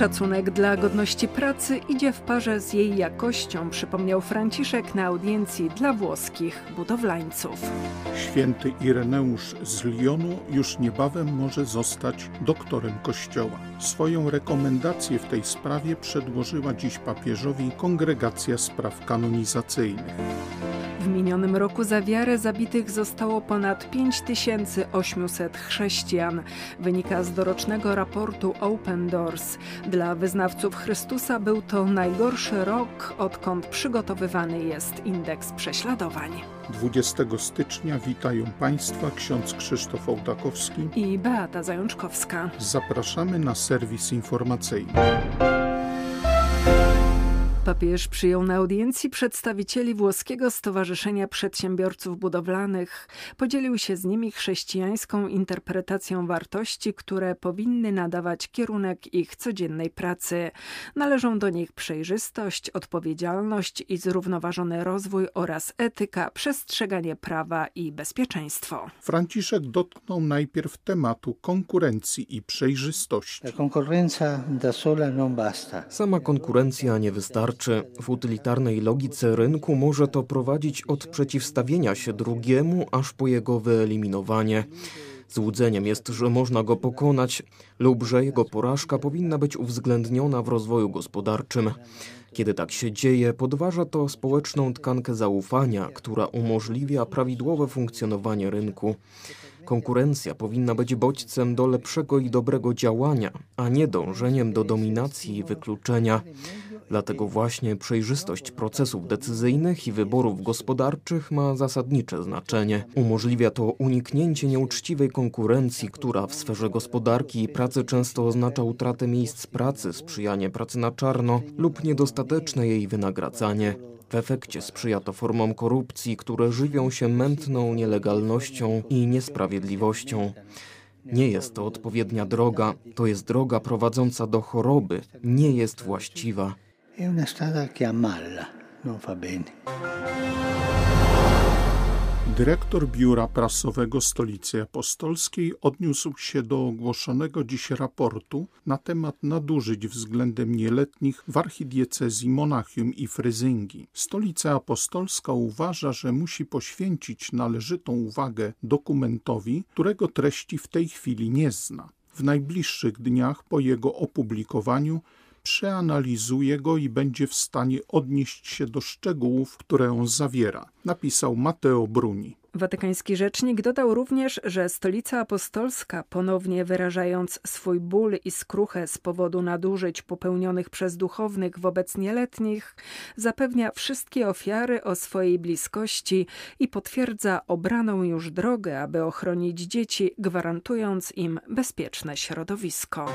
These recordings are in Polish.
Szacunek dla godności pracy idzie w parze z jej jakością, przypomniał Franciszek na audiencji dla włoskich budowlańców. Święty Ireneusz z Lyonu już niebawem może zostać doktorem Kościoła. Swoją rekomendację w tej sprawie przedłożyła dziś papieżowi Kongregacja Spraw Kanonizacyjnych. W minionym roku za wiarę zabitych zostało ponad 5800 chrześcijan. Wynika z dorocznego raportu Open Doors. Dla wyznawców Chrystusa był to najgorszy rok, odkąd przygotowywany jest indeks prześladowań. 20 stycznia witają Państwa ksiądz Krzysztof Ołtakowski i Beata Zajączkowska. Zapraszamy na serwis informacyjny. Papież przyjął na audiencji przedstawicieli włoskiego Stowarzyszenia Przedsiębiorców Budowlanych. Podzielił się z nimi chrześcijańską interpretacją wartości, które powinny nadawać kierunek ich codziennej pracy. Należą do nich przejrzystość, odpowiedzialność i zrównoważony rozwój oraz etyka, przestrzeganie prawa i bezpieczeństwo. Franciszek dotknął najpierw tematu konkurencji i przejrzystości. Sama konkurencja nie wystarczy w utylitarnej logice rynku może to prowadzić od przeciwstawienia się drugiemu, aż po jego wyeliminowanie. Złudzeniem jest, że można go pokonać lub że jego porażka powinna być uwzględniona w rozwoju gospodarczym. Kiedy tak się dzieje, podważa to społeczną tkankę zaufania, która umożliwia prawidłowe funkcjonowanie rynku. Konkurencja powinna być bodźcem do lepszego i dobrego działania, a nie dążeniem do dominacji i wykluczenia. Dlatego właśnie przejrzystość procesów decyzyjnych i wyborów gospodarczych ma zasadnicze znaczenie. Umożliwia to uniknięcie nieuczciwej konkurencji, która w sferze gospodarki i pracy często oznacza utratę miejsc pracy, sprzyjanie pracy na czarno lub niedostateczne jej wynagradzanie. W efekcie sprzyja to formom korupcji, które żywią się mętną nielegalnością i niesprawiedliwością. Nie jest to odpowiednia droga, to jest droga prowadząca do choroby, nie jest właściwa. È una strada che ammalla, non fa bene. Dyrektor Biura Prasowego Stolicy Apostolskiej odniósł się do ogłoszonego dziś raportu na temat nadużyć względem nieletnich w archidiecezji Monachium i Fryzyngi. Stolica Apostolska uważa, że musi poświęcić należytą uwagę dokumentowi, którego treści w tej chwili nie zna. W najbliższych dniach po jego opublikowaniu przeanalizuje go i będzie w stanie odnieść się do szczegółów, które on zawiera, napisał Mateo Bruni. Watykański rzecznik dodał również, że Stolica Apostolska, ponownie wyrażając swój ból i skruchę z powodu nadużyć popełnionych przez duchownych wobec nieletnich, zapewnia wszystkie ofiary o swojej bliskości i potwierdza obraną już drogę, aby ochronić dzieci, gwarantując im bezpieczne środowisko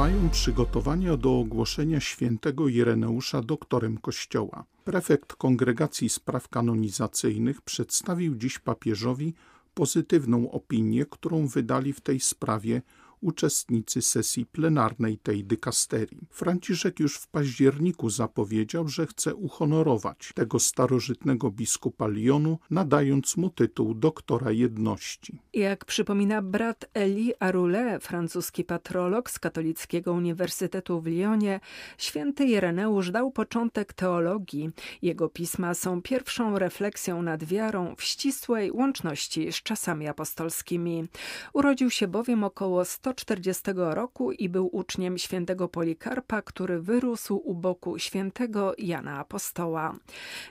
trwają przygotowania do ogłoszenia świętego Ireneusza doktorem Kościoła. Prefekt Kongregacji Spraw Kanonizacyjnych przedstawił dziś papieżowi pozytywną opinię, którą wydali w tej sprawie uczestnicy sesji plenarnej tej dykasterii. Franciszek już w październiku zapowiedział, że chce uhonorować tego starożytnego biskupa Lyonu, nadając mu tytuł doktora jedności. Jak przypomina brat Eli Arule, francuski patrolog z Katolickiego Uniwersytetu w Lyonie, święty Ireneusz dał początek teologii. Jego pisma są pierwszą refleksją nad wiarą w ścisłej łączności z czasami apostolskimi. Urodził się bowiem około 100 140 roku i był uczniem świętego Polikarpa, który wyrósł u boku świętego Jana Apostoła.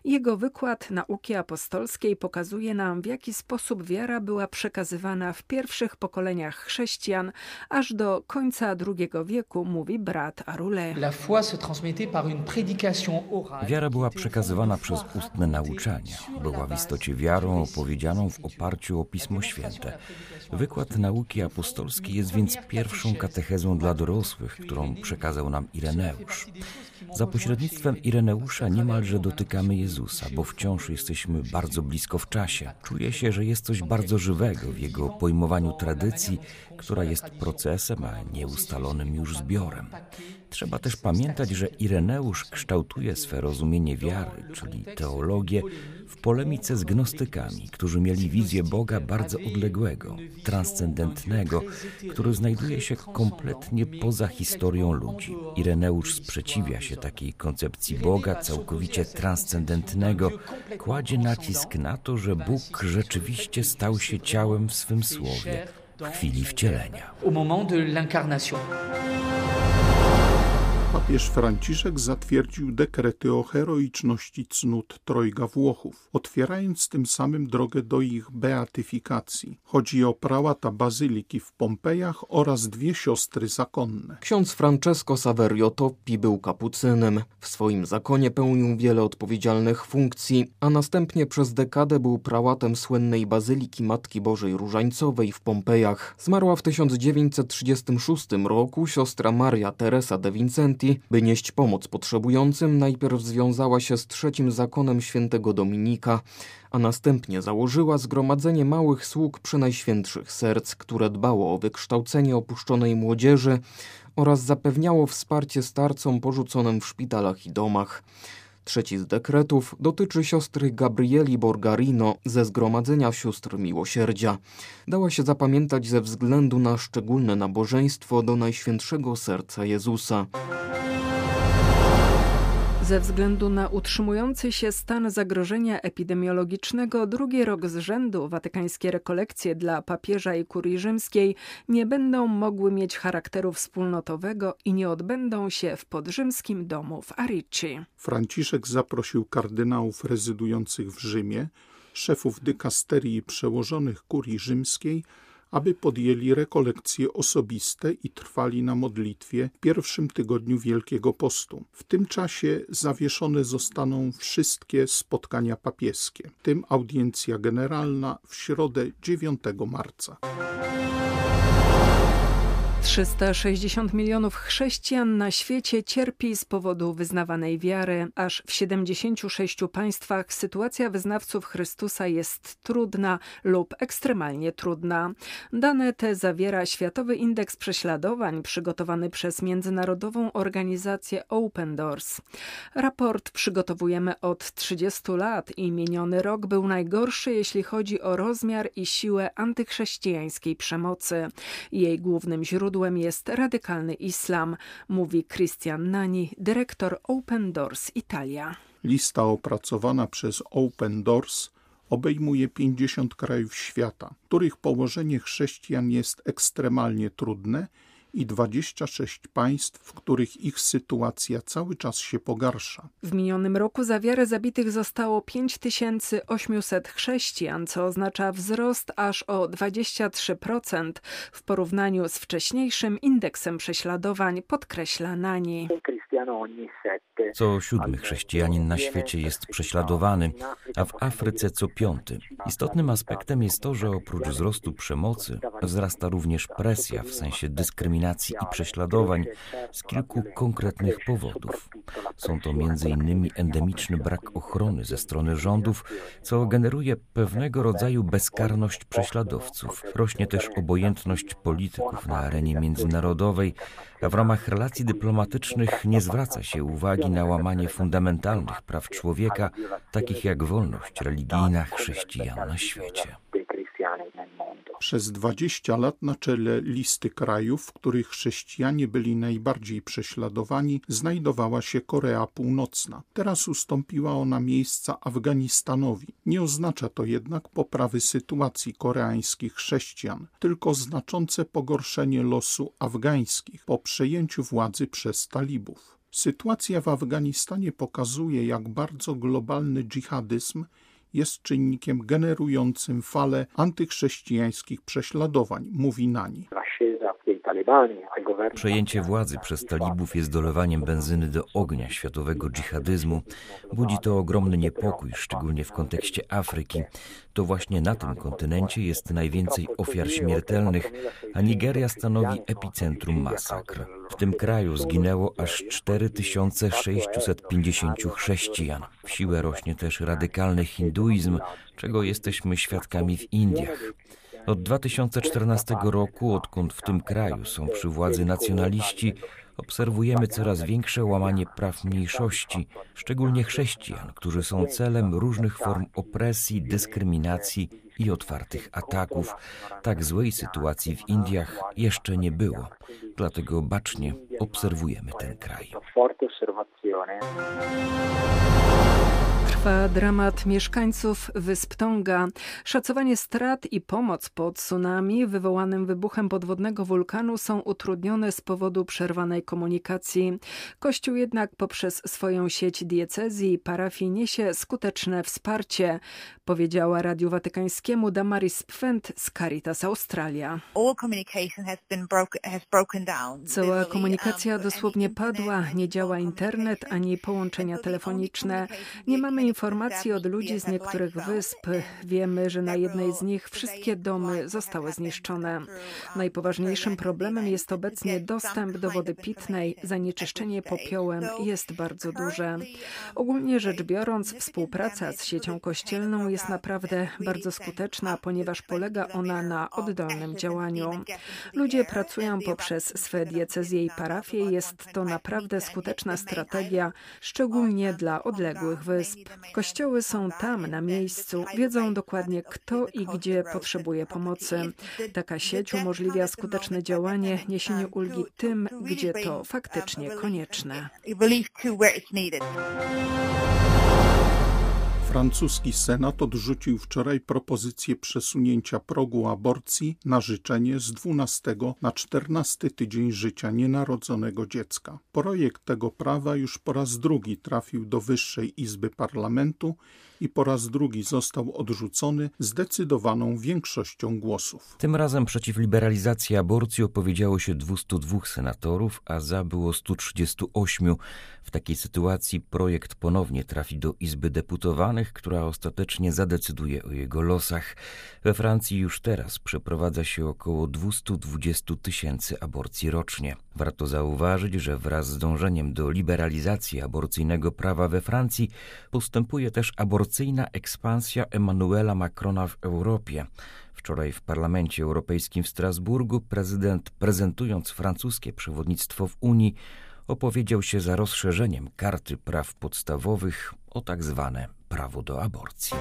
Jego wykład nauki apostolskiej pokazuje nam, w jaki sposób wiara była przekazywana w pierwszych pokoleniach chrześcijan aż do końca II wieku, mówi brat Arule. Wiara była przekazywana przez ustne nauczanie. Była w istocie wiarą opowiedzianą w oparciu o Pismo Święte. Wykład nauki apostolskiej jest więc pierwszą katechezą dla dorosłych, którą przekazał nam Ireneusz. Za pośrednictwem Ireneusza niemalże dotykamy Jezusa, bo wciąż jesteśmy bardzo blisko w czasie. Czuję się, że jest coś bardzo żywego w jego pojmowaniu tradycji, która jest procesem, a nie ustalonym już zbiorem. Trzeba też pamiętać, że Ireneusz kształtuje swe rozumienie wiary, czyli teologię, w polemice z gnostykami, którzy mieli wizję Boga bardzo odległego, transcendentnego, który znajduje się kompletnie poza historią ludzi. Ireneusz sprzeciwia się takiej koncepcji Boga całkowicie transcendentnego, kładzie nacisk na to, że Bóg rzeczywiście stał się ciałem w swym słowie w chwili wcielenia. Au moment de l'incarnation. Papież Franciszek zatwierdził dekrety o heroiczności cnót trojga Włochów, otwierając tym samym drogę do ich beatyfikacji. Chodzi o prałata bazyliki w Pompejach oraz dwie siostry zakonne. Ksiądz Francesco Saverio Toppi był kapucynem. W swoim zakonie pełnił wiele odpowiedzialnych funkcji, a następnie przez dekadę był prałatem słynnej bazyliki Matki Bożej Różańcowej w Pompejach. Zmarła w 1936 roku siostra Maria Teresa de Vincenti, by nieść pomoc potrzebującym, najpierw związała się z trzecim zakonem świętego Dominika, a następnie założyła zgromadzenie małych sług Przenajświętszych Serc, które dbało o wykształcenie opuszczonej młodzieży oraz zapewniało wsparcie starcom porzuconym w szpitalach i domach. Trzeci z dekretów dotyczy siostry Gabrieli Borgarino ze Zgromadzenia Sióstr Miłosierdzia. Dała się zapamiętać ze względu na szczególne nabożeństwo do Najświętszego Serca Jezusa. Ze względu na utrzymujący się stan zagrożenia epidemiologicznego, drugi rok z rzędu watykańskie rekolekcje dla papieża i kurii rzymskiej nie będą mogły mieć charakteru wspólnotowego i nie odbędą się w podrzymskim domu w Arici. Franciszek zaprosił kardynałów rezydujących w Rzymie, szefów dykasterii i przełożonych kurii rzymskiej, aby podjęli rekolekcje osobiste i trwali na modlitwie w pierwszym tygodniu Wielkiego Postu. W tym czasie zawieszone zostaną wszystkie spotkania papieskie, w tym audiencja generalna w środę 9 marca. 360 milionów chrześcijan na świecie cierpi z powodu wyznawanej wiary. Aż w 76 państwach sytuacja wyznawców Chrystusa jest trudna lub ekstremalnie trudna. Dane te zawiera Światowy Indeks Prześladowań przygotowany przez międzynarodową organizację Open Doors. Raport przygotowujemy od 30 lat i miniony rok był najgorszy, jeśli chodzi o rozmiar i siłę antychrześcijańskiej przemocy. Jej głównym źródłem źródłem jest radykalny islam, mówi Christian Nani, dyrektor Open Doors Italia. Lista opracowana przez Open Doors obejmuje 50 krajów świata, których położenie chrześcijan jest ekstremalnie trudne i 26 państw, w których ich sytuacja cały czas się pogarsza. W minionym roku za wiarę zabitych zostało 5800 chrześcijan, co oznacza wzrost aż o 23% w porównaniu z wcześniejszym indeksem prześladowań, podkreśla Nani. Co siódmy chrześcijanin na świecie jest prześladowany, a w Afryce co piąty. Istotnym aspektem jest to, że oprócz wzrostu przemocy wzrasta również presja w sensie dyskryminacji i prześladowań z kilku konkretnych powodów. Są to m.in. endemiczny brak ochrony ze strony rządów, co generuje pewnego rodzaju bezkarność prześladowców. Rośnie też obojętność polityków na arenie międzynarodowej, a w ramach relacji dyplomatycznych nie zwraca się uwagi na łamanie fundamentalnych praw człowieka, takich jak wolność religijna chrześcijan na świecie. Przez 20 lat na czele listy krajów, w których chrześcijanie byli najbardziej prześladowani, znajdowała się Korea Północna. Teraz ustąpiła ona miejsca Afganistanowi. Nie oznacza to jednak poprawy sytuacji koreańskich chrześcijan, tylko znaczące pogorszenie losu afgańskich po przejęciu władzy przez talibów. Sytuacja w Afganistanie pokazuje, jak bardzo globalny dżihadyzm jest czynnikiem generującym falę antychrześcijańskich prześladowań, mówi Nani. Przejęcie władzy przez talibów jest dolewaniem benzyny do ognia światowego dżihadyzmu. Budzi to ogromny niepokój, szczególnie w kontekście Afryki. To właśnie na tym kontynencie jest najwięcej ofiar śmiertelnych, a Nigeria stanowi epicentrum masakr. W tym kraju zginęło aż 4650 chrześcijan. W siłę rośnie też radykalny hinduizm, czego jesteśmy świadkami w Indiach. Od 2014 roku, odkąd w tym kraju są przy władzy nacjonaliści, obserwujemy coraz większe łamanie praw mniejszości, szczególnie chrześcijan, którzy są celem różnych form opresji, dyskryminacji i otwartych ataków. Tak złej sytuacji w Indiach jeszcze nie było. Dlatego bacznie obserwujemy ten kraj. Trwa dramat mieszkańców wysp Tonga. Szacowanie strat i pomoc po tsunami wywołanym wybuchem podwodnego wulkanu są utrudnione z powodu przerwanej komunikacji. Kościół jednak poprzez swoją sieć diecezji i parafii niesie skuteczne wsparcie, powiedziała Radiu Watykańskiemu Damaris Pfent z Caritas Australia. Cała komunikacja um, dosłownie padła, nie działa internet ani połączenia telefoniczne. Nie mamy informacji od ludzi z niektórych wysp. Wiemy, że na jednej z nich wszystkie domy zostały zniszczone. Najpoważniejszym problemem jest obecnie dostęp do wody pitnej. Zanieczyszczenie popiołem jest bardzo duże. Ogólnie rzecz biorąc, współpraca z siecią kościelną jest naprawdę bardzo skuteczna, ponieważ polega ona na oddolnym działaniu. Ludzie pracują poprzez swe diecezje i parafie. Jest to naprawdę skuteczna strategia, szczególnie dla odległych wysp. Kościoły są tam, na miejscu, wiedzą dokładnie kto i gdzie potrzebuje pomocy. Taka sieć umożliwia skuteczne działanie, niesienie ulgi tym, gdzie to faktycznie konieczne. Francuski Senat odrzucił wczoraj propozycję przesunięcia progu aborcji na życzenie z 12 na 14 tydzień życia nienarodzonego dziecka. Projekt tego prawa już po raz drugi trafił do Wyższej Izby Parlamentu i po raz drugi został odrzucony zdecydowaną większością głosów. Tym razem przeciw liberalizacji aborcji opowiedziało się 202 senatorów, a za było 138. W takiej sytuacji projekt ponownie trafi do Izby Deputowanych, która ostatecznie zadecyduje o jego losach. We Francji już teraz przeprowadza się około 220 tysięcy aborcji rocznie. Warto zauważyć, że wraz z dążeniem do liberalizacji aborcyjnego prawa we Francji postępuje też aborcyjna ekspansja Emmanuela Macrona w Europie. Wczoraj w Parlamencie Europejskim w Strasburgu prezydent, prezentując francuskie przewodnictwo w Unii, opowiedział się za rozszerzeniem karty praw podstawowych o tak zwane prawo do aborcji.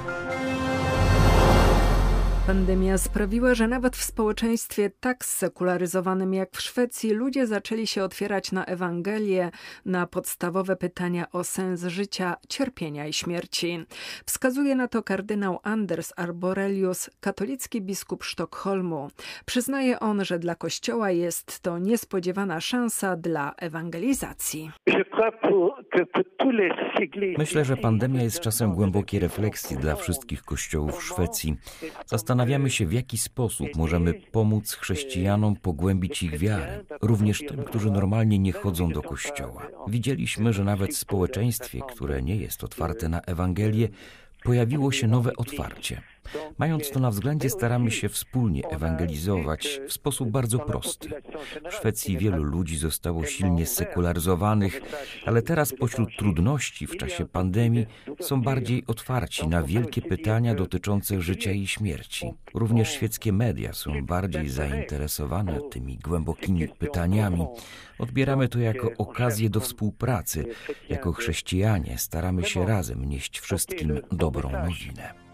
Pandemia sprawiła, że nawet w społeczeństwie tak zsekularyzowanym jak w Szwecji ludzie zaczęli się otwierać na Ewangelię, na podstawowe pytania o sens życia, cierpienia i śmierci. Wskazuje na to kardynał Anders Arborelius, katolicki biskup Sztokholmu. Przyznaje on, że dla Kościoła jest to niespodziewana szansa dla ewangelizacji. Myślę, że pandemia jest czasem głębokiej refleksji dla wszystkich kościołów Szwecji. Zastanawiamy się, w jaki sposób możemy pomóc chrześcijanom pogłębić ich wiarę, również tym, którzy normalnie nie chodzą do kościoła. Widzieliśmy, że nawet w społeczeństwie, które nie jest otwarte na Ewangelię, pojawiło się nowe otwarcie. Mając to na względzie, staramy się wspólnie ewangelizować w sposób bardzo prosty. W Szwecji wielu ludzi zostało silnie sekularyzowanych, ale teraz pośród trudności w czasie pandemii są bardziej otwarci na wielkie pytania dotyczące życia i śmierci. Również świeckie media są bardziej zainteresowane tymi głębokimi pytaniami. Odbieramy to jako okazję do współpracy. Jako chrześcijanie staramy się razem nieść wszystkim dobrą nowinę.